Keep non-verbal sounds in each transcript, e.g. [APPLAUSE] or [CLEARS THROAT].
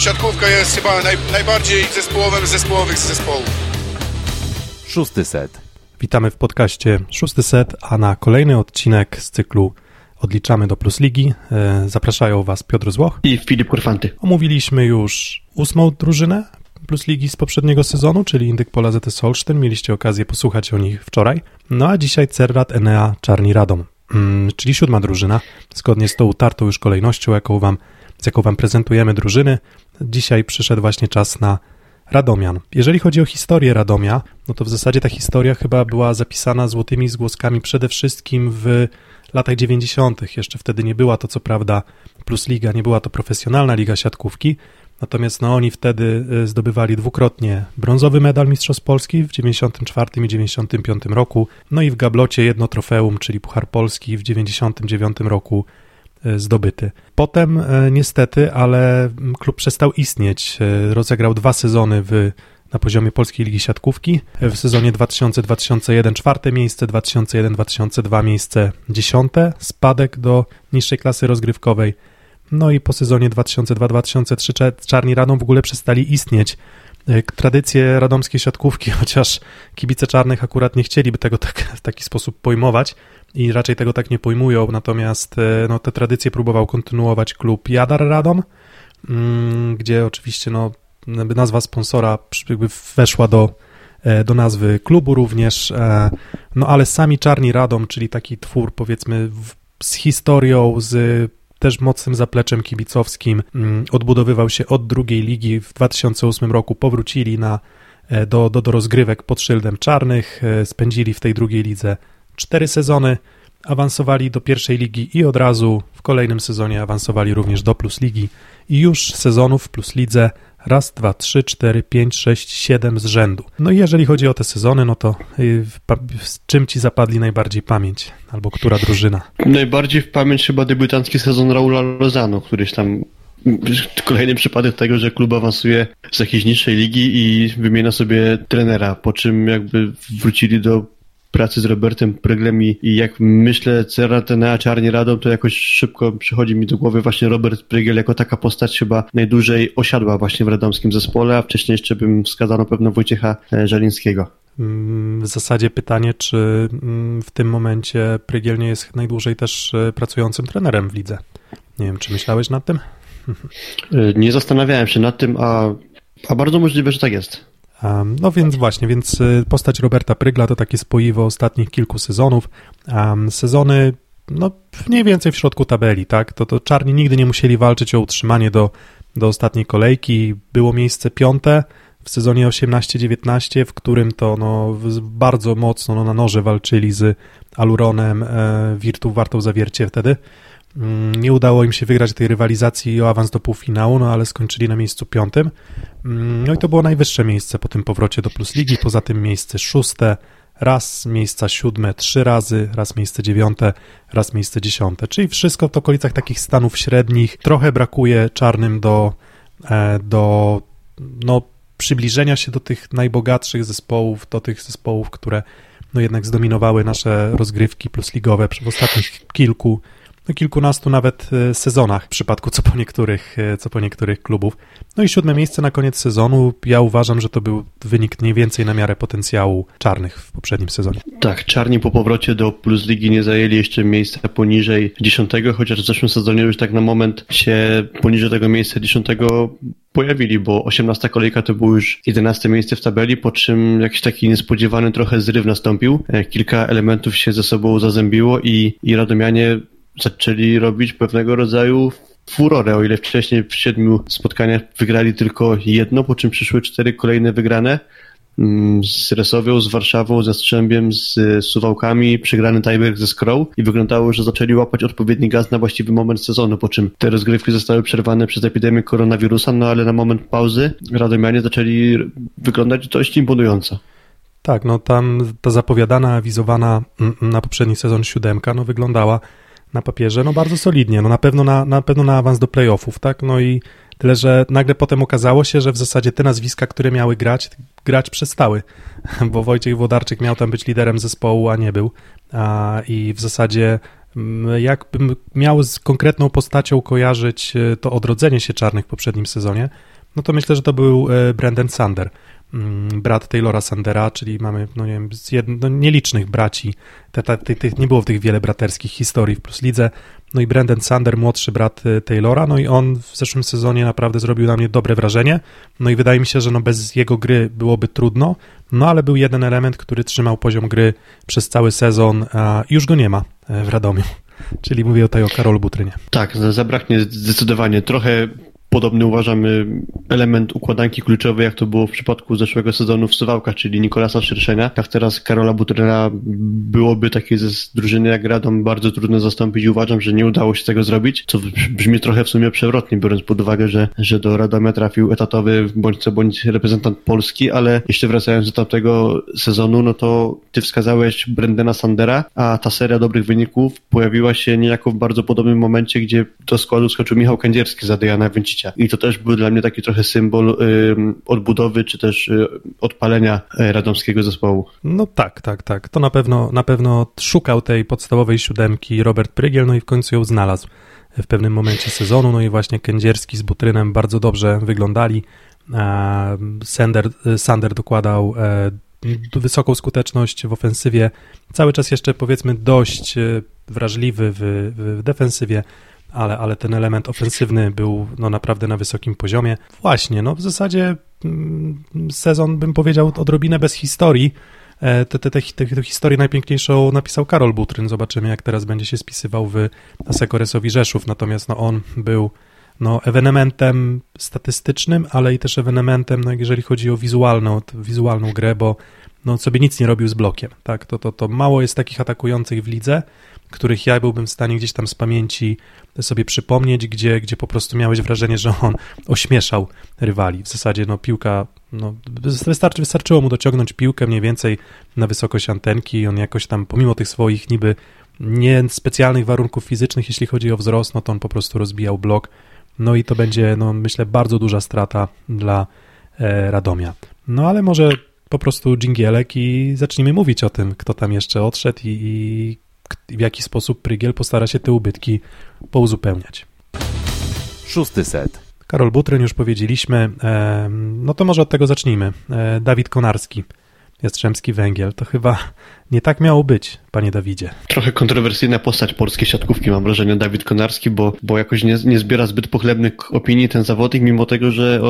siatkówka jest chyba naj, najbardziej zespołowym z zespołowych z zespołów. Szósty set. Witamy w podcaście Szósty Set, a na kolejny odcinek z cyklu Odliczamy do Plus Ligi e, zapraszają Was Piotr Złoch i Filip Kurfanty. Omówiliśmy już ósmą drużynę Plus Ligi z poprzedniego sezonu, czyli Indyk Pola ZS Holsztyn. Mieliście okazję posłuchać o nich wczoraj. No a dzisiaj Cerrat Enea Czarni Radom, mm, czyli siódma drużyna, zgodnie z tą utartą już kolejnością, jaką wam, z jaką Wam prezentujemy drużyny. Dzisiaj przyszedł właśnie czas na Radomian. Jeżeli chodzi o historię Radomia, no to w zasadzie ta historia chyba była zapisana złotymi zgłoskami przede wszystkim w latach 90. Jeszcze wtedy nie była to co prawda Plus Liga, nie była to profesjonalna liga siatkówki, natomiast no oni wtedy y, zdobywali dwukrotnie brązowy medal Mistrzostw Polski w 94 i 95 roku, no i w gablocie jedno trofeum, czyli Puchar Polski w 99 roku zdobyty. Potem y, niestety, ale klub przestał istnieć. Rozegrał dwa sezony w na poziomie Polskiej Ligi Siatkówki. W sezonie 2000-2001 czwarte miejsce, 2001-2002 miejsce dziesiąte, spadek do niższej klasy rozgrywkowej. No i po sezonie 2002-2003 Czarni Radom w ogóle przestali istnieć. E, tradycje radomskiej siatkówki, [LAUGHS] chociaż kibice czarnych akurat nie chcieliby tego tak, w taki sposób pojmować i raczej tego tak nie pojmują, natomiast e, no, te tradycje próbował kontynuować klub Jadar Radom, mm, gdzie oczywiście no, nazwa sponsora weszła do, e, do nazwy klubu również, no ale sami Czarni Radom, czyli taki twór powiedzmy z historią, z też mocnym zapleczem kibicowskim, mm, odbudowywał się od drugiej ligi. W 2008 roku powrócili na, e, do, do, do rozgrywek pod szyldem czarnych, spędzili w tej drugiej lidze cztery sezony, awansowali do pierwszej ligi i od razu w kolejnym sezonie awansowali również do Plus Ligi i już sezonów Plus Lidze raz, dwa, trzy, cztery, pięć, sześć, siedem z rzędu. No i jeżeli chodzi o te sezony, no to y, z czym ci zapadli najbardziej pamięć? Albo która drużyna? Najbardziej w pamięć chyba debiutancki sezon Raula Lozano, któryś tam kolejny przypadek tego, że klub awansuje z jakiejś niższej ligi i wymienia sobie trenera, po czym jakby wrócili do pracy z Robertem Pryglem i, i jak myślę Cerratenea Czarni Radą, to jakoś szybko przychodzi mi do głowy właśnie Robert Prygel jako taka postać chyba najdłużej osiadła właśnie w radomskim zespole, a wcześniej jeszcze bym wskazał na pewno Wojciecha e, Żalińskiego. Mm, w zasadzie pytanie, czy mm, w tym momencie Prygiel nie jest najdłużej też e, pracującym trenerem w lidze? Nie wiem, czy myślałeś nad tym? [LAUGHS] E, nie zastanawiałem się nad tym, a, a bardzo możliwe, że tak jest. No więc właśnie, więc y, postać Roberta Prygla to takie spoiwo ostatnich kilku sezonów. Sezony, no mniej więcej w środku tabeli, tak? To, to czarni nigdy nie musieli walczyć o utrzymanie do, do ostatniej kolejki. Było miejsce piąte w sezonie 18-19, w którym to no, bardzo mocno no, na noże walczyli z Aluronem, e, Wirtu Wartą Zawiercie wtedy. Mm, nie udało im się wygrać tej rywalizacji o awans do półfinału, no ale skończyli na miejscu piątym. Mm, no i to było najwyższe miejsce po tym powrocie do Plus Ligi, poza tym miejsce szóste, raz miejsca siódme trzy razy, raz miejsce dziewiąte, raz miejsce dziesiąte, czyli wszystko w okolicach takich stanów średnich. Trochę brakuje czarnym do, e, do no, przybliżenia się do tych najbogatszych zespołów, do tych zespołów, które no jednak zdominowały nasze rozgrywki plusligowe w ostatnich kilku no, kilkunastu nawet e, sezonach w przypadku co po niektórych, e, co po niektórych klubów. No i siódme miejsce na koniec sezonu. Ja uważam, że to był wynik mniej więcej na miarę potencjału czarnych w poprzednim sezonie. Tak, czarni po powrocie do Plus Ligi nie zajęli jeszcze miejsca poniżej dziesiątego, chociaż w zeszłym sezonie już tak na moment się poniżej tego miejsca dziesiątego pojawili, bo 18 kolejka to było już 11 miejsce w tabeli, po czym jakiś taki niespodziewany trochę zryw nastąpił. E, kilka elementów się ze sobą zazębiło i, i Radomianie zaczęli robić pewnego rodzaju furorę, o ile wcześniej w siedmiu spotkaniach wygrali tylko jedno, po czym przyszły cztery kolejne wygrane mm, z Resowią, z Warszawą, ze Strzębiem, z Suwałkami, przegrany tiebreak ze Skrą i wyglądało, że zaczęli łapać odpowiedni gaz na właściwy moment sezonu, po czym te rozgrywki zostały przerwane przez epidemię koronawirusa, no ale na moment pauzy Radomianie zaczęli wyglądać dość imponująco. Tak, no tam ta zapowiadana, awizowana mm, na poprzedni sezon siódemka, no wyglądała na papierze, no bardzo solidnie, no na pewno na, na pewno na awans do playoffów, tak, no i tyle, że nagle potem okazało się, że w zasadzie te nazwiska, które miały grać, grać przestały, [LAUGHS] bo Wojciech Włodarczyk miał tam być liderem zespołu, a nie był, a, i w zasadzie Mm, Jakbym miał z konkretną postacią kojarzyć e, to odrodzenie się czarnych w poprzednim sezonie, no to myślę, że to był e, Brandon Sander, brat Taylora Sandera, czyli mamy, no nie wiem, z jed... no nielicznych braci. Te, te, te, nie było w tych wiele braterskich historii w Plus Lidze. No i Brandon Sander, młodszy brat e, Taylora, no i on w zeszłym sezonie naprawdę zrobił na mnie dobre wrażenie. No i wydaje mi się, że no bez jego gry byłoby trudno, no ale był jeden element, który trzymał poziom gry przez cały sezon, a już go nie ma w Radomiu. [LAUGHS] Czyli mówię tutaj o Karolu Butrynie. Tak, zabraknie zdecydowanie. Trochę podobny uważamy element układanki kluczowej, jak to było w przypadku zeszłego sezonu w Suwałkach, czyli Nikolasa Szerszenia. Tak teraz Karola Butryna byłoby takiej drużyny jak Radom bardzo trudno zastąpić. Uważam, że nie udało się tego zrobić, co brzmi trochę w sumie przewrotnie, biorąc pod uwagę, że, że do Radomia trafił etatowy bądź co bądź reprezentant Polski, ale jeszcze wracając do tamtego sezonu, no to ty wskazałeś Brendena Sandera, a ta seria dobrych wyników pojawiła się niejako w bardzo podobnym momencie, gdzie do składu skoczył Michał Kędzierski za Dejana Węcicia i to też był dla mnie taki trochę symbol y, odbudowy, czy też y, odpalenia e, radomskiego zespołu. No tak, tak, tak. To na pewno, na pewno szukał tej podstawowej siódemki Robert Prygiel, no i w końcu ją znalazł w pewnym momencie sezonu, no i właśnie Kędzierski z Butrynem bardzo dobrze wyglądali. Sander, Sander dokładał e, wysoką skuteczność w ofensywie, cały czas jeszcze powiedzmy dość e, wrażliwy w, w defensywie, ale, ale ten element ofensywny był no, naprawdę na wysokim poziomie. Właśnie, no w zasadzie mm, sezon, bym powiedział, odrobinę bez historii. E, tę te, te, te, te, historię najpiękniejszą napisał Karol Butryn. Zobaczymy, jak teraz będzie się spisywał w Asekoresowi Rzeszów. Natomiast no, on był no, ewenementem statystycznym, ale i też ewenementem, no, jeżeli chodzi o wizualną, wizualną grę, bo no, sobie nic nie robił z blokiem. Tak? To, to, to mało jest takich atakujących w lidze, których ja byłbym w stanie gdzieś tam z pamięci sobie przypomnieć, gdzie, gdzie po prostu miałeś wrażenie, że on ośmieszał rywali. W zasadzie no, piłka, no, wystarczy, wystarczyło mu dociągnąć piłkę mniej więcej na wysokość antenki i on jakoś tam, pomimo tych swoich niby niespecjalnych warunków fizycznych, jeśli chodzi o wzrost, no to on po prostu rozbijał blok. No i to będzie, no myślę, bardzo duża strata dla e, Radomia. No ale może po prostu dżingielek i zacznijmy mówić o tym, kto tam jeszcze odszedł i, i w jaki sposób Prygiel postara się te ubytki pouzupełniać. Szósty set. Karol Butryn już powiedzieliśmy, no to może od tego zacznijmy. E, Dawid Konarski, Jastrzębski Węgiel, to chyba nie tak miało być, panie Dawidzie. Trochę kontrowersyjna postać polskiej siatkówki, mam wrażenie, Dawid Konarski, bo, bo jakoś nie, nie zbiera zbyt pochlebnych opinii ten zawodnik, mimo tego, że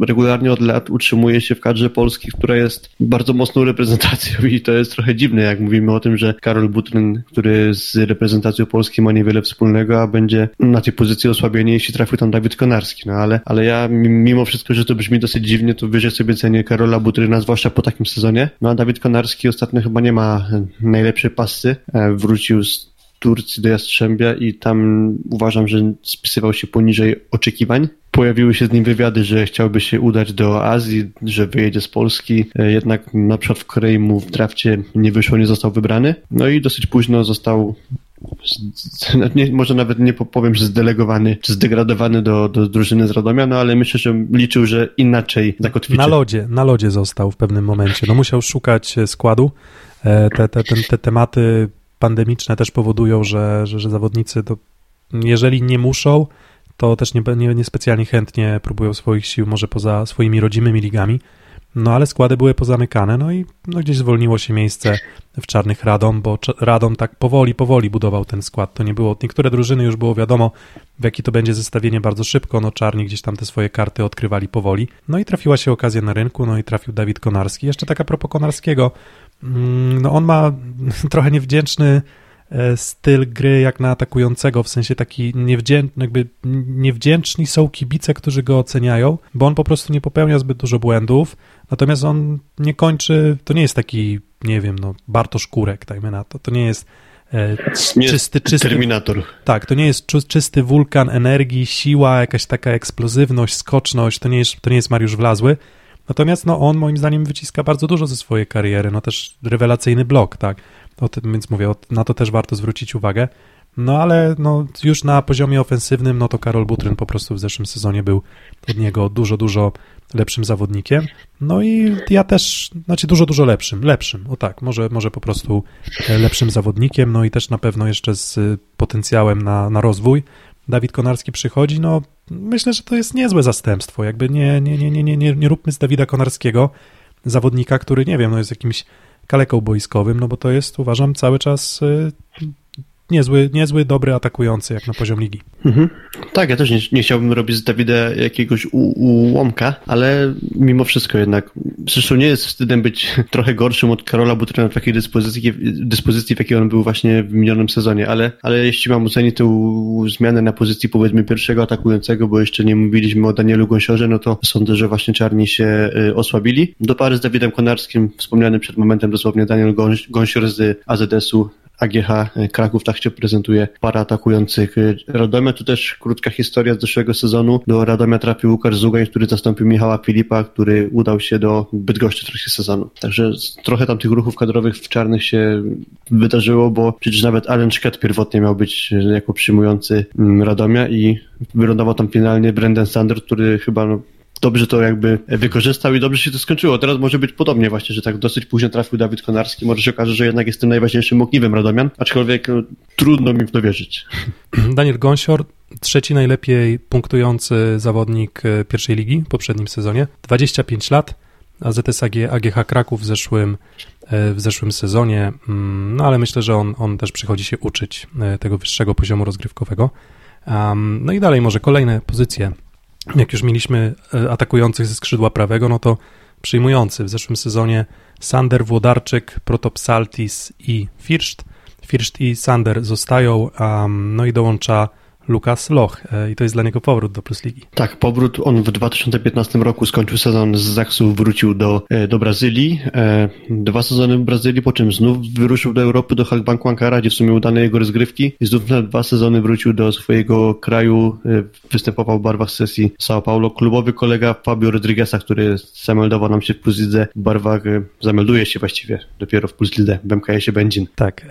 regularnie od lat utrzymuje się w kadrze Polski, która jest bardzo mocną reprezentacją i to jest trochę dziwne, jak mówimy o tym, że Karol Butryn, który z reprezentacją Polski ma niewiele wspólnego, a będzie na tej pozycji osłabienie, jeśli trafił tam Dawid Konarski. No ale, ale ja mimo wszystko, że to brzmi dosyć dziwnie, to wyżej sobie cenię Karola Butryna, zwłaszcza po takim sezonie. No a Dawid Konarski ostatnio chyba nie ma najlepszej pasy. E, wrócił z Turcji do Jastrzębia i tam uważam, że spisywał się poniżej oczekiwań. Pojawiły się z nim wywiady, że chciałby się udać do Azji, że wyjedzie z Polski, e, jednak na przykład w Korei mu w drafcie nie wyszło, nie został wybrany. No i dosyć późno został nie, może nawet nie powiem, że zdelegowany, czy zdegradowany do, do drużyny z Radomia, no ale myślę, że liczył, że inaczej zakotwiczy. Na lodzie, na lodzie został w pewnym momencie. No musiał szukać e, składu. E, te, te, te, te tematy pandemiczne też powodują, że, że, że zawodnicy to jeżeli nie muszą, to też nie, nie, nie specjalnie chętnie próbują swoich sił może poza swoimi rodzimymi ligami. No ale składy były pozamykane, no i no, gdzieś zwolniło się miejsce w czarnych Radom, bo Radom tak powoli, powoli budował ten skład. To nie było, niektóre drużyny już było wiadomo, w jaki to będzie zestawienie bardzo szybko, no czarni gdzieś tam te swoje karty odkrywali powoli. No i trafiła się okazja na rynku, no i trafił Dawid Konarski. Jeszcze taka propos Konarskiego, mm, no on ma [LAUGHS] trochę niewdzięczny styl gry jak na atakującego, w sensie taki niewdzięczny, jakby niewdzięczni są kibice, którzy go oceniają, bo on po prostu nie popełnia zbyt dużo błędów, natomiast on nie kończy, to nie jest taki, nie wiem, no Bartosz Kurek, dajmy na to, to nie jest e, czysty, czysty... Terminator. Tak, to nie jest czysty wulkan energii, siła, jakaś taka eksplozywność, skoczność, to nie jest, to nie jest Mariusz Wlazły, Natomiast no, on moim zdaniem wyciska bardzo dużo ze swojej kariery, no też rewelacyjny blok, tak. O tym, więc mówię, na to też warto zwrócić uwagę. No ale no, już na poziomie ofensywnym, no to Karol Butryn po prostu w zeszłym sezonie był od niego dużo, dużo lepszym zawodnikiem. No i ja też, znaczy dużo, dużo lepszym, lepszym, o tak, może, może po prostu lepszym zawodnikiem, no i też na pewno jeszcze z potencjałem na, na rozwój. Dawid Konarski przychodzi, no myślę, że to jest niezłe zastępstwo, jakby nie, nie, nie, nie, nie, nie, nie róbmy z Dawida Konarskiego zawodnika, który, nie wiem, no jest jakimś kaleką boiskowym, no bo to jest, uważam, cały czas y, niezły, niezły, dobry atakujący jak na poziom ligi. Mhm. Tak, ja też nie, nie, chciałbym robić z Dawida jakiegoś ułomka, ale mimo wszystko jednak, zresztą nie jest wstydem być [LAUGHS] trochę gorszym od Karola Butryna w takiej dyspozycji, dyspozycji, w jakiej on był właśnie w minionym sezonie, ale, ale jeśli mam ocenić tę zmianę na pozycji powiedzmy pierwszego atakującego, bo jeszcze nie mówiliśmy o Danielu Gąsiorze, no to sądzę, że właśnie czarni się y, osłabili. Do pary z Dawidem Konarskim, wspomniany przed momentem dosłownie Daniel Gąsior z AZS-u AGH e, Kraków tak się prezentuje para atakujących e, Radomia. Tu też krótka historia z zeszłego sezonu. Do Radomia trafił Łukasz Zugaj, który zastąpił Michała Filipa, który udał się do Bydgoszczy w trakcie sezonu. Także trochę tam tych ruchów kadrowych w czarnych się wydarzyło, bo przecież nawet Allen Szket pierwotnie miał być e, jako przyjmujący mm, Radomia i wylądował tam finalnie Brendan Sander, który chyba no, dobrze to jakby wykorzystał i dobrze się to skończyło. Teraz może być podobnie właśnie, że tak dosyć późno trafił Dawid Konarski. Może się okaże, że jednak jest tym najważniejszym ogniwem Radomian, aczkolwiek no, trudno mi w to wierzyć. [CLEARS THROAT] Daniel Gąsior, trzeci najlepiej punktujący zawodnik e, pierwszej ligi w poprzednim sezonie. 25 lat, AZS AGH Kraków w zeszłym, e, w zeszłym sezonie, mm, no ale myślę, że on, on też przychodzi się uczyć e, tego wyższego poziomu rozgrywkowego. Um, no i dalej może kolejne pozycje jak już mieliśmy e, atakujących ze skrzydła prawego, no to przyjmujący w zeszłym sezonie Sander, Włodarczyk, Protopsaltis i Firscht. Firscht i Sander zostają, um, no i dołącza Lukas Loch e, i to jest dla niego powrót do Plus Ligi. Tak, powrót. On w 2015 roku skończył sezon z Zaksu, wrócił do, e, do Brazylii. E, dwa sezony w Brazylii, po czym znów wyruszył do Europy, do Halkbanku Ankara, gdzie w sumie udane jego rozgrywki i znów na dwa sezony wrócił do swojego kraju, występował w barwach sesji São Paulo. Klubowy kolega Fabio Rodrigueza, który zameldował nam się w Plus Lidze w barwach, zamelduje się właściwie dopiero w Plus Lidze w MKS-ie Będzin. Tak,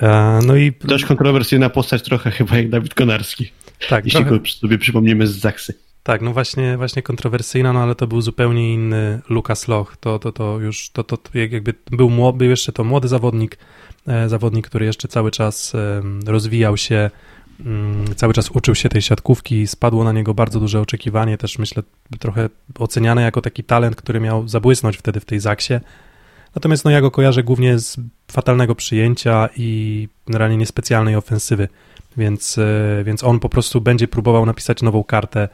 no i... Też kontrowersyjna postać trochę chyba jak Dawid Konarski. Tak, jeśli trochę... go sobie przypomnimy z Zaksy. Tak, no właśnie, właśnie kontrowersyjna, no ale to był zupełnie inny Lukas Loch. To, to, to już, to, to jakby był, młody, był jeszcze to młody zawodnik, e, zawodnik, który jeszcze cały czas rozwijał się, mm, cały czas uczył się tej siatkówki, spadło na niego bardzo duże oczekiwanie, też myślę trochę oceniane jako taki talent, który miał zabłysnąć wtedy w tej Zaksie. Natomiast no ja go kojarzę głównie z fatalnego przyjęcia i generalnie niespecjalnej ofensywy więc, e, więc on po prostu będzie próbował napisać nową kartę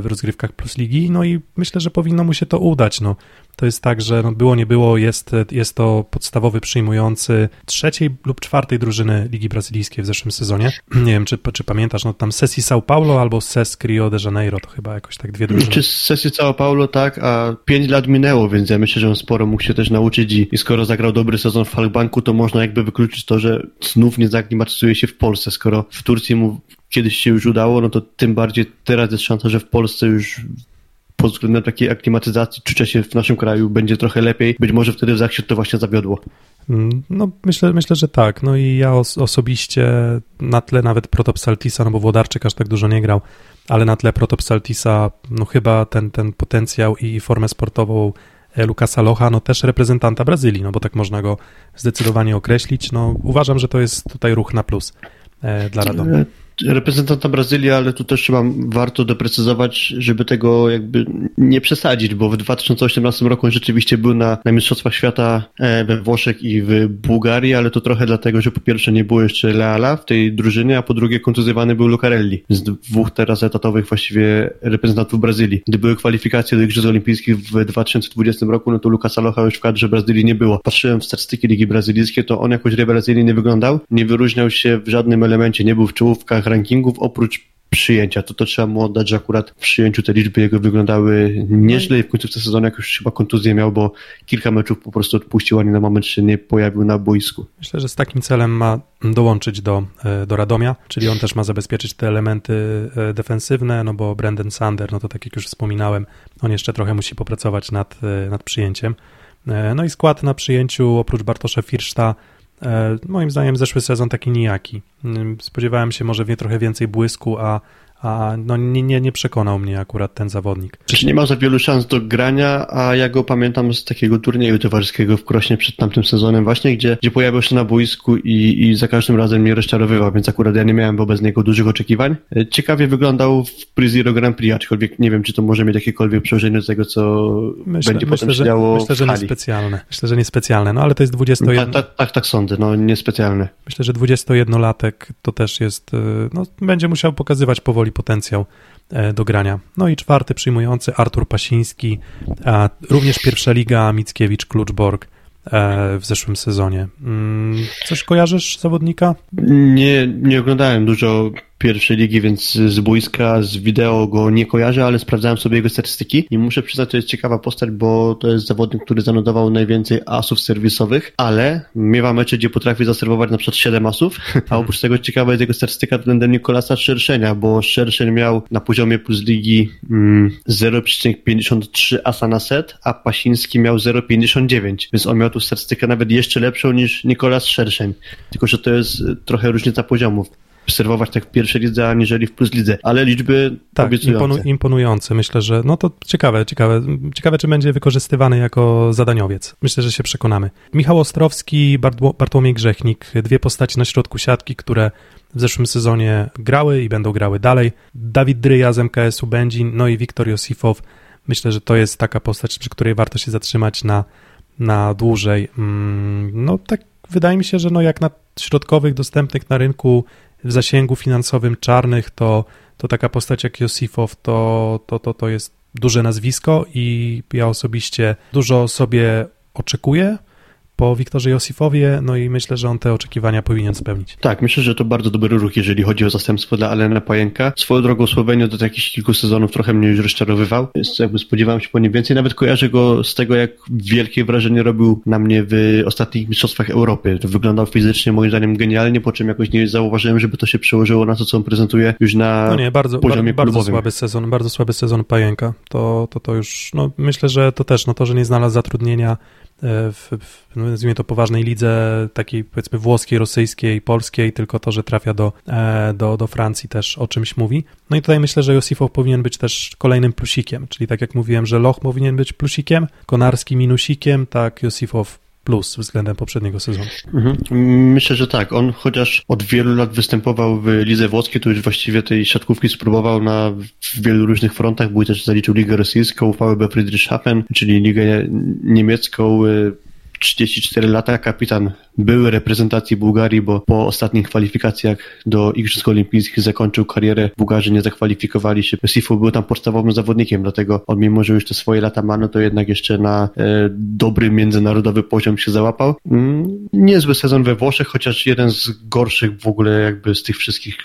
w rozgrywkach Plus Ligi, no i myślę, że powinno mu się to udać. No. To jest tak, że no było nie było, jest, jest to podstawowy przyjmujący trzeciej lub czwartej drużyny Ligi Brazylijskiej w zeszłym sezonie. [CLEARS THROAT] Nie wiem, czy, czy pamiętasz, no tam sesji São Paulo albo SES Rio de Janeiro, to chyba jakoś tak dwie drużyny. Czy sesji São Paulo, tak, a pięć lat minęło, więc ja myślę, że on sporo mógł się też nauczyć i, i skoro zagrał dobry sezon w Falkbanku, to można jakby wykluczyć to, że znów nie zaklimatyzuje się w Polsce, skoro w Turcji mu kiedyś się już udało, no to tym bardziej teraz jest szansa, że w Polsce już pod względem takiej aklimatyzacji czucia się w naszym kraju będzie trochę lepiej. Być może wtedy w Zachsie to właśnie zawiodło. Mm, no myślę, myślę, że tak. No i ja os osobiście na tle nawet Protopsaltisa, no bo Włodarczyk aż tak dużo nie grał, ale na tle Protopsaltisa, no chyba ten, ten potencjał i formę sportową e, Lukasa Locha, no też reprezentanta Brazylii, no bo tak można go zdecydowanie określić. No uważam, że to jest tutaj ruch na plus e, dla Radomia reprezentanta Brazylii, ale tu też chyba warto doprecyzować, żeby tego jakby nie przesadzić, bo w 2018 roku on rzeczywiście był na, na Mistrzostwach Świata e, we Włoszech i w Bułgarii, ale to trochę dlatego, że po pierwsze nie było jeszcze Leala w tej drużynie, a po drugie kontuzjowany był Lucarelli z dwóch teraz etatowych właściwie reprezentantów Brazylii. Gdy były kwalifikacje do Igrzysk Olimpijskich w 2020 roku, no to Lucas Aloha już w kadrze Brazylii nie było. Patrzyłem w statystyki Ligi Brazylijskiej, to on jakoś rewelacyjnie nie wyglądał, nie wyróżniał się w żadnym elemencie, nie był w czołówkach rankingów oprócz przyjęcia. To to trzeba mu oddać, że akurat w przyjęciu te liczby jego wyglądały nieźle i w końcówce sezonu jak już chyba kontuzję miał, bo kilka meczów po prostu odpuścił, ani na moment się nie pojawił na boisku. Myślę, że z takim celem ma dołączyć do, e, do Radomia, czyli on też ma zabezpieczyć te elementy e, defensywne, no bo Brandon Sander, no to tak jak już wspominałem, on jeszcze trochę musi popracować nad, e, nad przyjęciem. No i skład na przyjęciu oprócz Bartosza Firszta moim zdaniem zeszły sezon taki nijaki. Mm, spodziewałem się może trochę więcej błysku, a a no nie, nie, nie przekonał mnie akurat ten zawodnik. Przecież nie ma za wielu szans do grania, a ja go pamiętam z takiego turnieju towarzyskiego w Krośnie przed tamtym sezonem właśnie, gdzie, gdzie pojawił się na boisku i, i za każdym razem mnie rozczarowywał, więc akurat ja nie miałem wobec niego dużych oczekiwań. E, ciekawie wyglądał w Prizero Grand Prix, aczkolwiek nie wiem, czy to może mieć jakiekolwiek przełożenie do tego, co myślę, będzie myślę, potem że, się działo Myślę, że niespecjalne. Myślę, że niespecjalne, no ale to jest 21... Tak, tak, tak sądzę, no niespecjalne. Myślę, że 21-latek to też jest, e, no będzie musiał pokazywać powoli potencjał e, do grania. No i czwarty przyjmujący Artur Pasiński, również pierwsza liga Mickiewicz Kluczborg e, w zeszłym sezonie. Mm, coś kojarzysz zawodnika? Nie, nie oglądałem dużo pierwszej ligi, więc z boiska, z wideo go nie kojarzę, ale sprawdzałem sobie jego statystyki i muszę przyznać, to jest ciekawa postać, bo to jest zawodnik, który zanotował najwięcej asów serwisowych, ale miewa mecze, gdzie potrafi zaserwować na przykład 7 asów, a oprócz tego ciekawa jest jego statystyka względem Nikolasa Szerszenia, bo Szerszeń miał na poziomie plus ligi mm, 0,53 asa na set, a Pasiński miał 0,59, więc on miał tu statystykę nawet jeszcze lepszą niż Nikolas Szerszeń, tylko że to jest trochę różnica poziomów obserwować tak w pierwszej lidze, aniżeli w plus lidze, ale liczby tak, obiecujące. Imponu, imponujące. Myślę, że no to ciekawe, ciekawe. Ciekawe, czy będzie wykorzystywany jako zadaniowiec. Myślę, że się przekonamy. Michał Ostrowski, Bartłomiej Grzechnik, dwie postaci na środku siatki, które w zeszłym sezonie grały i będą grały dalej. Dawid Dryja z MKS-u Będzin, no i Wiktor Josifow. Myślę, że to jest taka postać, przy której warto się zatrzymać na, na dłużej. Mm, no tak wydaje mi się, że no jak na środkowych dostępnych na rynku w zasięgu finansowym czarnych, to, to taka postać jak Josifow to, to, to, to jest duże nazwisko i ja osobiście dużo sobie oczekuję po Wiktorze Josifowie, no i myślę, że on te oczekiwania powinien spełnić. Tak, myślę, że to bardzo dobry ruch, jeżeli chodzi o zastępstwo dla Alena Pajenka. Swoją drogą Słowenię do takich kilku sezonów trochę mnie już rozczarowywał, więc jakby spodziewałem się po nim więcej. Nawet kojarzę go z tego, jak wielkie wrażenie robił na mnie w ostatnich mistrzostwach Europy. Wyglądał fizycznie moim zdaniem genialnie, po czym jakoś nie zauważyłem, żeby to się przełożyło na to, co on prezentuje już na no nie, bardzo, poziomie bardzo, klubowym. słaby sezon, bardzo słaby sezon Pajenka. To, to, to już, no myślę, że to też, no to, że nie znalazł zatrudnienia w, w no, nazwijmy to poważnej lidze, takiej powiedzmy włoskiej, rosyjskiej, polskiej, tylko to, że trafia do, e, do, do Francji też o czymś mówi. No i tutaj myślę, że Josifow powinien być też kolejnym plusikiem, czyli tak jak mówiłem, że Loch powinien być plusikiem, Konarski minusikiem, tak Josifow plus względem poprzedniego sezonu. Mhm. Myślę, że tak. On chociaż od wielu lat występował w lidze włoskiej, to już właściwie tej siatkówki spróbował na wielu różnych frontach. Był też zaliczył ligę rosyjską, VfB Friedrichshafen, czyli ligę niemiecką, 34 lata, kapitan były reprezentacji Bułgarii, bo po ostatnich kwalifikacjach do Igrzysk Olimpijskich zakończył karierę. Bułgarzy nie zakwalifikowali się. Sifu był tam podstawowym zawodnikiem, dlatego on mimo, że już te swoje lata ma, no to jednak jeszcze na e, dobry międzynarodowy poziom się załapał. Mm, niezły sezon we Włoszech, chociaż jeden z gorszych w ogóle jakby z tych wszystkich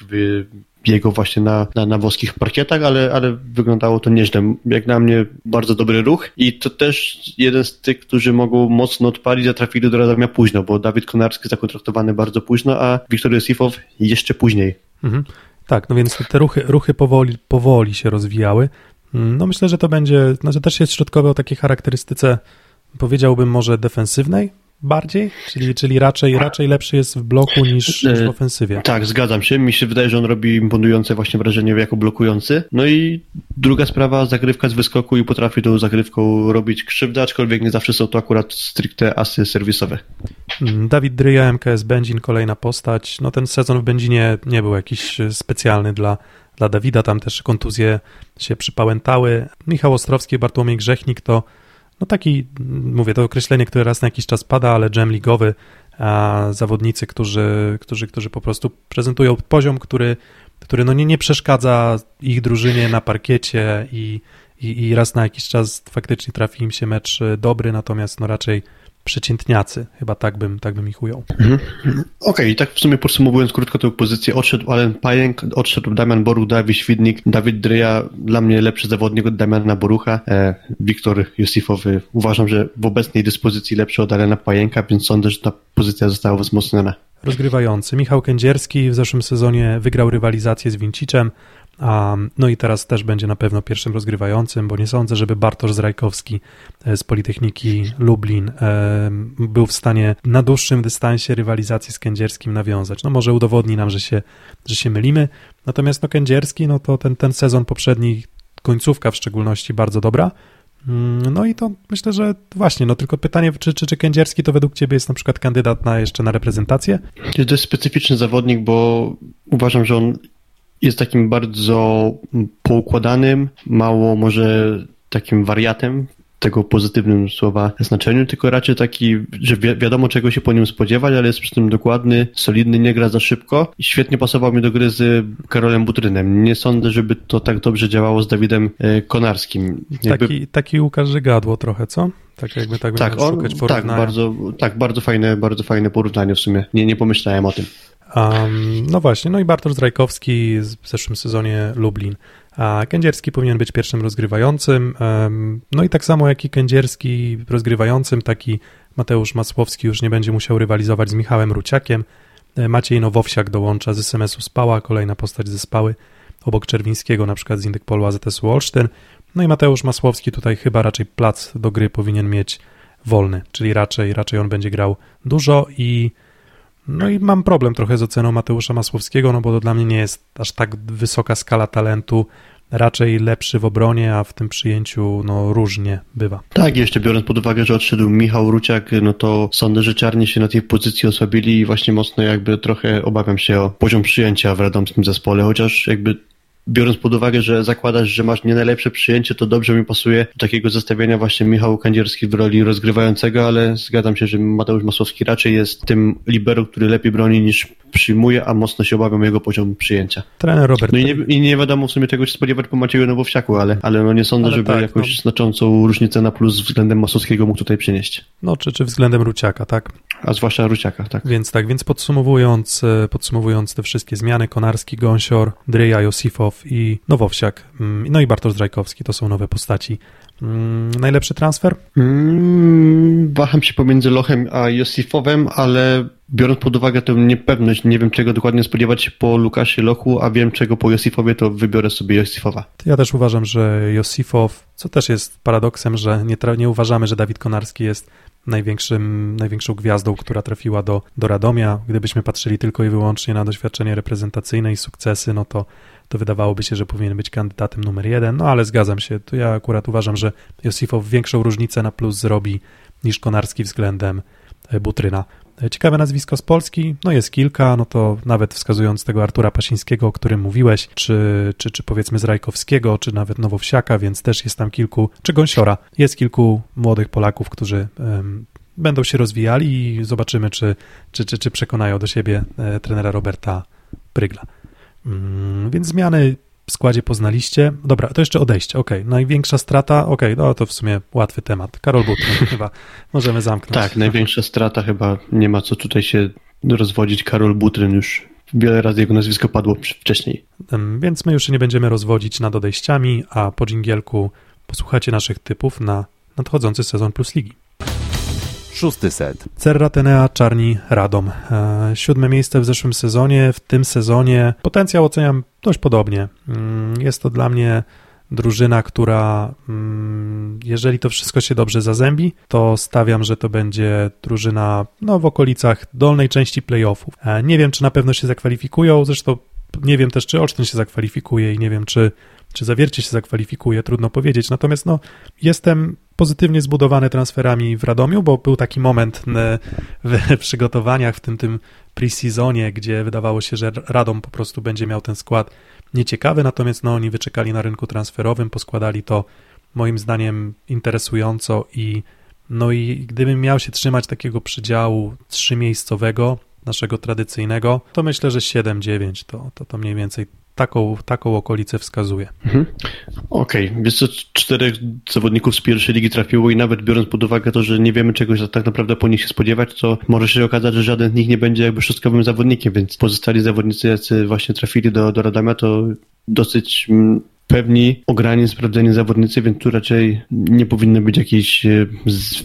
jego właśnie na, na, na włoskich parkietach, ale, ale wyglądało to nieźle. Jak na mnie bardzo dobry ruch i to też jeden z tych, którzy mogą mocno odpalić, a trafili do Radomia późno, bo Dawid Konarski zakontraktowany bardzo późno, a Wiktor Josifow jeszcze później. Mhm. Tak, no więc te ruchy, ruchy powoli, powoli się rozwijały. Mm, no myślę, że to będzie, znaczy też jest środkowe o takiej charakterystyce, powiedziałbym może defensywnej, bardziej, czyli, czyli raczej, raczej lepszy jest w bloku niż, niż w ofensywie. Tak, zgadzam się. Mi się wydaje, że on robi imponujące właśnie wrażenie jako blokujący. No i druga sprawa, zagrywka z wyskoku i potrafi tą zagrywką robić krzywdę, aczkolwiek nie zawsze są to akurat stricte asy serwisowe. Mm, Dawid Dryja, MKS Będzin, kolejna postać. No ten sezon w Będzinie nie był jakiś specjalny dla, dla Dawida, tam też kontuzje się przypałętały. Michał Ostrowski, Bartłomiej Grzechnik to no taki, mówię, to określenie, które raz na jakiś czas pada, ale jam ligowy, a zawodnicy, którzy, którzy, którzy po prostu prezentują poziom, który, który no nie, nie przeszkadza ich drużynie na parkiecie i, i, i raz na jakiś czas faktycznie trafi im się mecz dobry, natomiast no raczej przeciętniacy. Chyba tak bym, tak bym ich ujął. Mhm. Okej, okay, tak w sumie podsumowując krótko tę pozycję, odszedł Alen Pajęk, odszedł Damian Boruch, Dawid Świdnik, Dawid Dryja, dla mnie lepszy zawodnik od Damiana Borucha, e, Wiktor Josifowy. Uważam, że w obecnej dyspozycji lepszy od Alena Pajęka, więc sądzę, że ta pozycja została wzmocniona. Rozgrywający. Michał Kędzierski w zeszłym sezonie wygrał rywalizację z Winciczem, no i teraz też będzie na pewno pierwszym rozgrywającym, bo nie sądzę, żeby Bartosz Zrajkowski e, z Politechniki Lublin e, był w stanie na dłuższym dystansie rywalizacji z Kędzierskim nawiązać. No może udowodni nam, że się, że się mylimy, natomiast no Kędzierski, no to ten, ten sezon poprzedni, końcówka w szczególności bardzo dobra, mm, no i to myślę, że właśnie, no tylko pytanie, czy, czy, czy Kędzierski to według Ciebie jest na przykład kandydat na jeszcze na reprezentację? To jest specyficzny zawodnik, bo uważam, że on jest takim bardzo poukładanym, mało może takim wariatem tego pozytywnym słowa znaczeniu, tylko raczej taki, że wi wiadomo czego się po nim spodziewać, ale jest przy tym dokładny, solidny, nie gra za szybko i świetnie pasował mi do gry z Karolem Butrynem. Nie sądzę, żeby to tak dobrze działało z Dawidem e, Konarskim. Jakby... Taki, taki Łukasz Żygadło trochę, co? Tak jakby tak, tak on, szukać tak, porównania. Tak, bardzo, tak, bardzo fajne, bardzo fajne porównanie w sumie. Nie, nie pomyślałem o tym. Um, no właśnie, no i Bartosz Zrajkowski w zeszłym sezonie Lublin. A Kędzierski powinien być pierwszym rozgrywającym. Um, no i tak samo jak i Kędzierski rozgrywającym, taki Mateusz Masłowski już nie będzie musiał rywalizować z Michałem Ruciakiem. E, Maciej Nowowsiak dołącza z SMS-u Spała, kolejna postać ze Spały, obok Czerwińskiego, na przykład z Indykpolu AZS Wolsztyn. No i Mateusz Masłowski tutaj chyba raczej plac do gry powinien mieć wolny, czyli raczej, raczej on będzie grał dużo i no i mam problem trochę z oceną Mateusza Masłowskiego, no bo to dla mnie nie jest aż tak wysoka skala talentu, raczej lepszy w obronie, a w tym przyjęciu no różnie bywa. Tak, jeszcze biorąc pod uwagę, że odszedł Michał Ruciak, no to sądzę, że czarnie się na tej pozycji osłabili i właśnie mocno jakby trochę obawiam się o poziom przyjęcia w radomskim zespole, chociaż jakby biorąc pod uwagę, że zakładasz, że masz nie najlepsze przyjęcie, to dobrze mi pasuje do takiego zestawienia właśnie Michał Kandzierski w roli rozgrywającego, ale zgadzam się, że Mateusz Masłowski raczej jest tym libero, który lepiej broni niż przyjmuje, a mocno się obawiam jego poziom przyjęcia. Trener Robert. No i nie, i nie wiadomo w sumie czego się spodziewać po Macieju Nowowsiaku, ale, ale no nie sądzę, ale żeby tak, jakąś no. znaczącą różnicę na plus względem Masowskiego mógł tutaj przynieść. No, czy, czy względem Ruciaka, tak? A zwłaszcza Ruciaka, tak. Więc tak, więc podsumowując, e, podsumowując te wszystkie zmiany, Konarski, Gąsior, Dryja, Josifow i Nowowsiak, mm, no i Bartosz Drajkowski, to są nowe postaci. Mm, najlepszy transfer? Mm, waham się pomiędzy Lochem a Josifowem, ale biorąc pod uwagę tę niepewność, nie wiem czego dokładnie spodziewać się po Lukasie Lochu, a wiem czego po Josifowie, to wybiorę sobie Josifowa. Ja też uważam, że Josifow, co też jest paradoksem, że nie, nie uważamy, że Dawid Konarski jest największym, największą gwiazdą, która trafiła do, do Radomia. Gdybyśmy patrzyli tylko i wyłącznie na doświadczenie reprezentacyjne i sukcesy, no to, to wydawałoby się, że powinien być kandydatem numer jeden, no ale zgadzam się. To ja akurat uważam, że Josifow większą różnicę na plus zrobi niż Konarski względem e, Butryna. E, ciekawe nazwisko z Polski, no jest kilka, no to nawet wskazując tego Artura Pasińskiego, o którym mówiłeś, czy, czy, czy powiedzmy z Rajkowskiego, czy nawet Nowowsiaka, więc też jest tam kilku, czy Gąsiora, jest kilku młodych Polaków, którzy będą się rozwijali i zobaczymy, czy, czy, czy, czy przekonają do siebie e, trenera Roberta Prygla. Um, więc zmiany w składzie poznaliście. Dobra, to jeszcze odejście. Ok, największa strata. Ok, no to w sumie łatwy temat. Karol Butryn [LAUGHS] chyba możemy zamknąć. Tak, największa strata chyba nie ma co tutaj się rozwodzić. Karol Butryn już wiele razy jego nazwisko padło wcześniej. Więc my już się nie będziemy rozwodzić nad odejściami, a po dżingielku posłuchacie naszych typów na nadchodzący sezon Plus Ligi. Szósty set. Cerra Tenea Czarni Radom. E, siódme miejsce w zeszłym sezonie. W tym sezonie potencjał oceniam dość podobnie. Mm, jest to dla mnie drużyna, która mm, jeżeli to wszystko się dobrze zazębi, to stawiam, że to będzie drużyna no, w okolicach dolnej części playoffów. E, nie wiem, czy na pewno się zakwalifikują, zresztą nie wiem też, czy Olsztyn się zakwalifikuje i nie wiem, czy, czy Zawiercie się zakwalifikuje, trudno powiedzieć. Natomiast no, jestem pozytywnie zbudowany transferami w Radomiu, bo był taki moment [LAUGHS] w przygotowaniach w tym, tym pre-seasonie, gdzie wydawało się, że Radom po prostu będzie miał ten skład nieciekawy, natomiast no, oni wyczekali na rynku transferowym, poskładali to moim zdaniem interesująco i no i gdybym miał się trzymać takiego przydziału trzymiejscowego, naszego tradycyjnego, to myślę, że 7-9 to, to, to mniej więcej taką, taką okolicę wskazuje. Mhm. Okej, okay. więc czterech zawodników z pierwszej ligi trafiło i nawet biorąc pod uwagę to, że nie wiemy czegoś tak naprawdę po nich się spodziewać, to może się okazać, że żaden z nich nie będzie jakby szóstkowym zawodnikiem, więc pozostali zawodnicy, jacy właśnie trafili do, do Radomia, to dosyć mm, pewni, ograni, sprawdzeni zawodnicy, więc tu raczej nie powinno być jakichś e,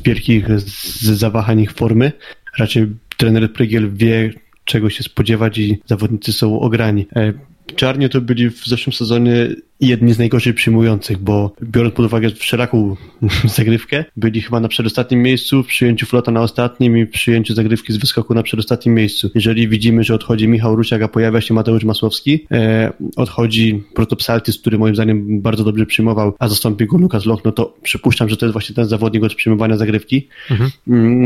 wielkich zawahań ich formy. Raczej trener Prygiel wie, czego się spodziewać i zawodnicy są ograni. Czarnie to byli w zeszłym sezonie jedni z najgorzej przyjmujących, bo biorąc pod uwagę wszelaką [LAUGHS] zagrywkę, byli chyba na przedostatnim miejscu, w przyjęciu flota na ostatnim i w przyjęciu zagrywki z wyskoku na przedostatnim miejscu. Jeżeli widzimy, że odchodzi Michał Rusiak, a pojawia się Mateusz Masłowski, e, odchodzi Protopsaltis, który moim zdaniem bardzo dobrze przyjmował, a zastąpi go Lukas Loch, no to przypuszczam, że to jest właśnie ten zawodnik od przyjmowania zagrywki, mhm.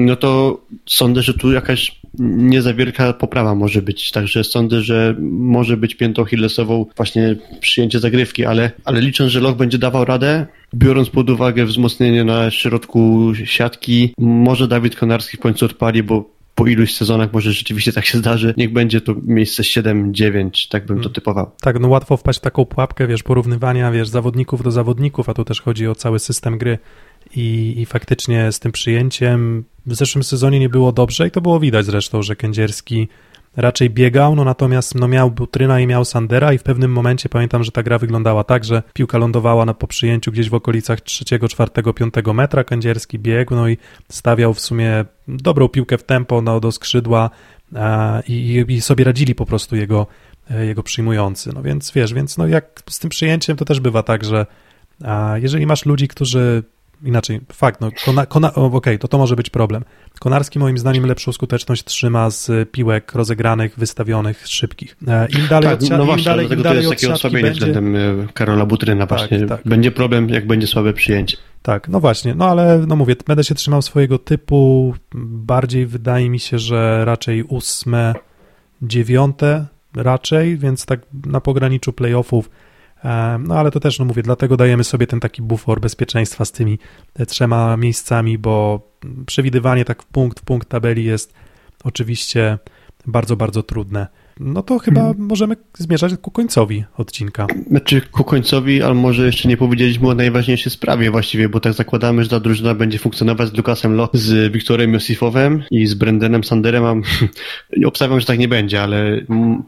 no to sądzę, że tu jakaś nie za wielka poprawa może być, także sądzę, że może być piętą Hillesową właśnie przyjęcie zagrywki, ale, ale licząc, że Loch będzie dawał radę, biorąc pod uwagę wzmocnienie na środku siatki, może Dawid Konarski w końcu odpali, bo po iluś sezonach może rzeczywiście tak się zdarzy. Niech będzie to miejsce 7-9, tak bym to mm. typował. Tak, no łatwo wpaść w taką pułapkę, wiesz, porównywania, wiesz, zawodników do zawodników, a tu też chodzi o cały system gry i, i faktycznie z tym przyjęciem w zeszłym sezonie nie było dobrze i to było widać zresztą, że Kędzierski raczej biegał, no natomiast no miał Butryna i miał Sandera i w pewnym momencie pamiętam, że ta gra wyglądała tak, że piłka lądowała na po przyjęciu gdzieś w okolicach 3, 4, 5 metra, Kędzierski biegł, no i stawiał w sumie dobrą piłkę w tempo no, do skrzydła a, i, i sobie radzili po prostu jego, e, jego przyjmujący. No więc wiesz, więc no jak z tym przyjęciem to też bywa tak, że a jeżeli masz ludzi, którzy inaczej, fakt, no, kona, kona, okej, okay, to to może być problem. Konarski moim zdaniem lepszą skuteczność trzyma z piłek rozegranych, wystawionych, szybkich. E, Im dalej tak, od no właśnie, dalej, dlatego to jest takie osłabienie będzie... względem e, Karola Butryna tak, właśnie. Tak. Będzie problem, jak będzie słabe przyjęcie. Tak, no właśnie, no ale no mówię, będę się trzymał swojego typu, bardziej wydaje mi się, że raczej ósme, dziewiąte raczej, więc tak na pograniczu playoffów no ale to też, no mówię, dlatego dajemy sobie ten taki bufor bezpieczeństwa z tymi e, trzema miejscami, bo przewidywanie tak w punkt w punkt tabeli jest oczywiście bardzo, bardzo trudne no to chyba hmm. możemy zmierzać ku końcowi odcinka. Znaczy ku końcowi, ale może jeszcze nie powiedzieliśmy o najważniejszej sprawie właściwie, bo tak zakładamy, że ta drużyna będzie funkcjonować z Lukasem Lo, z Wiktorem Josifowem i z Brendanem Sanderem. Mam, [LAUGHS] obstawiam, że tak nie będzie, ale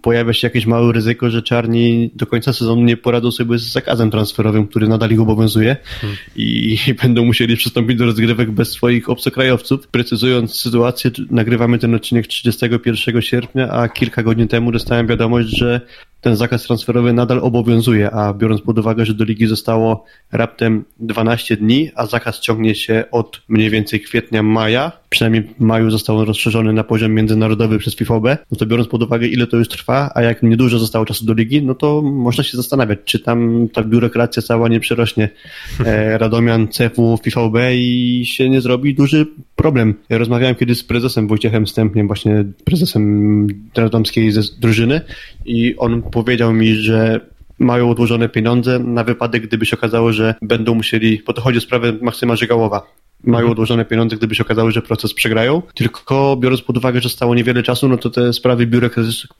pojawia się jakieś małe ryzyko, że czarni do końca sezonu nie poradzą sobie z zakazem transferowym, który nadal ich obowiązuje hmm. i, [LAUGHS] i będą musieli przystąpić do rozgrywek bez swoich obcokrajowców. Precyzując sytuację, nagrywamy ten odcinek 31 sierpnia, a kilka godzin temu temu dostałem wiadomość, że ten zakaz transferowy nadal obowiązuje, a biorąc pod uwagę, że do ligi zostało raptem 12 dni, a zakaz ciągnie się od mniej więcej kwietnia, maja, przynajmniej w maju został rozszerzony na poziom międzynarodowy przez FIFOB, no to biorąc pod uwagę, ile to już trwa, a jak niedużo zostało czasu do ligi, no to można się zastanawiać, czy tam ta biurokracja cała nie przerośnie [LAUGHS] e, Radomian, CEF-u, FIFOB i się nie zrobi duży problem. Ja rozmawiałem kiedyś z prezesem Wojciechem Stępniem, właśnie prezesem radomskiej drużyny i on powiedział mi, że mają odłożone pieniądze na wypadek, gdyby się okazało, że będą musieli, bo to chodzi o sprawę Maksyma Żygałowa, mają mhm. odłożone pieniądze, gdyby się okazało, że proces przegrają, tylko biorąc pod uwagę, że stało niewiele czasu, no to te sprawy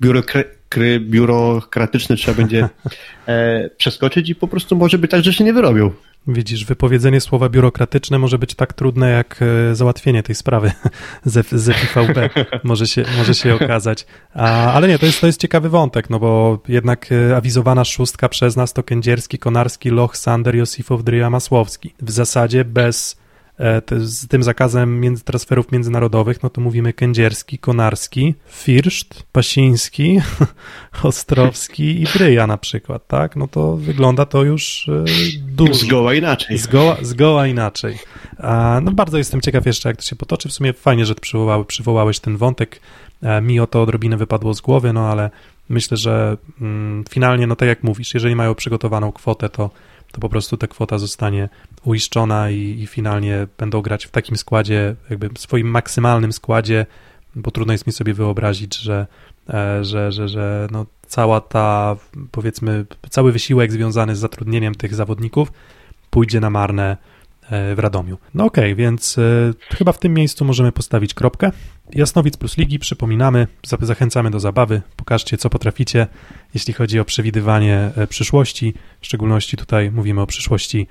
biurokry, biurokratyczne trzeba będzie [LAUGHS] e, przeskoczyć i po prostu może być tak, że się nie wyrobią. Widzisz, wypowiedzenie słowa biurokratyczne może być tak trudne jak e, załatwienie tej sprawy [LAUGHS] z, z FVP. Może się, może się okazać. A, ale nie, to jest, to jest ciekawy wątek, no bo jednak e, awizowana szóstka przez nas to Kędzierski, Konarski, Loch, Sander, Josifow, Dryja, Masłowski. W zasadzie bez z tym zakazem między, transferów międzynarodowych, no to mówimy Kędzierski, Konarski, Firszt, Pasiński, [LAUGHS] Ostrowski i Bryja na przykład, tak? No to wygląda to już e, dużo. Zgoła inaczej. Zgoła, zgoła inaczej. No bardzo jestem ciekaw jeszcze, jak to się potoczy. W sumie fajnie, że przywołałeś, przywołałeś ten wątek. E, mi o to odrobinę wypadło z głowy, no ale myślę, że mm, finalnie, no tak jak mówisz, jeżeli mają przygotowaną kwotę, to to po prostu ta kwota zostanie uiszczona i, i finalnie będą grać w takim składzie, jakby w swoim maksymalnym składzie, bo trudno jest mi sobie wyobrazić, że, e, że, że, że no cała ta, powiedzmy, cały wysiłek związany z zatrudnieniem tych zawodników pójdzie na marne w Radomiu. No okej, okay, więc e, chyba w tym miejscu możemy postawić kropkę. Jasnowic plus Ligi, przypominamy, zachęcamy do zabawy, pokażcie co potraficie, jeśli chodzi o przewidywanie e, przyszłości, w szczególności tutaj mówimy o przyszłości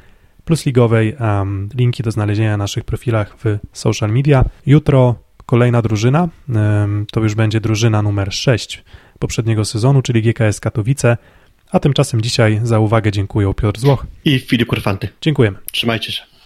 plusligowej, um, linki do znalezienia na naszych profilach w social media. Jutro kolejna drużyna, um, to już będzie drużyna numer 6 poprzedniego sezonu, czyli GKS Katowice, a tymczasem dzisiaj za uwagę dziękuję Piotr Złoch i Filip Kurfanty. Dziękujemy. Trzymajcie się.